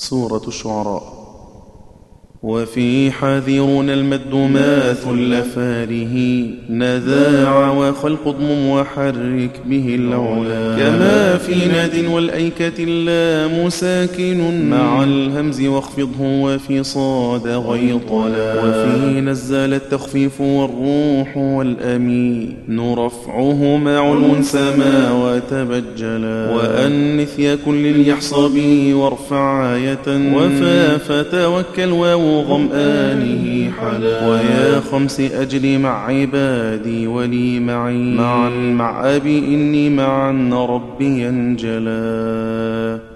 سورة الشعراء. وفي حذرنا المد ما ثل فاره نذاع وخلق ضم وحرك به العلا كما في ناد والأيكة اللام ساكن مع الهمز واخفضه وفي صاد غيطلا وفي نزل التخفيف والروح والأمين. رفعهما علو سما وتبجلا وأنث يكن لليحصب وارفع آية. وفا فتوكل واو ظمآنه حلا ويا خمس أجل مع عبادي ولي معي. معا مع أبي إني معا ربي أنجلا.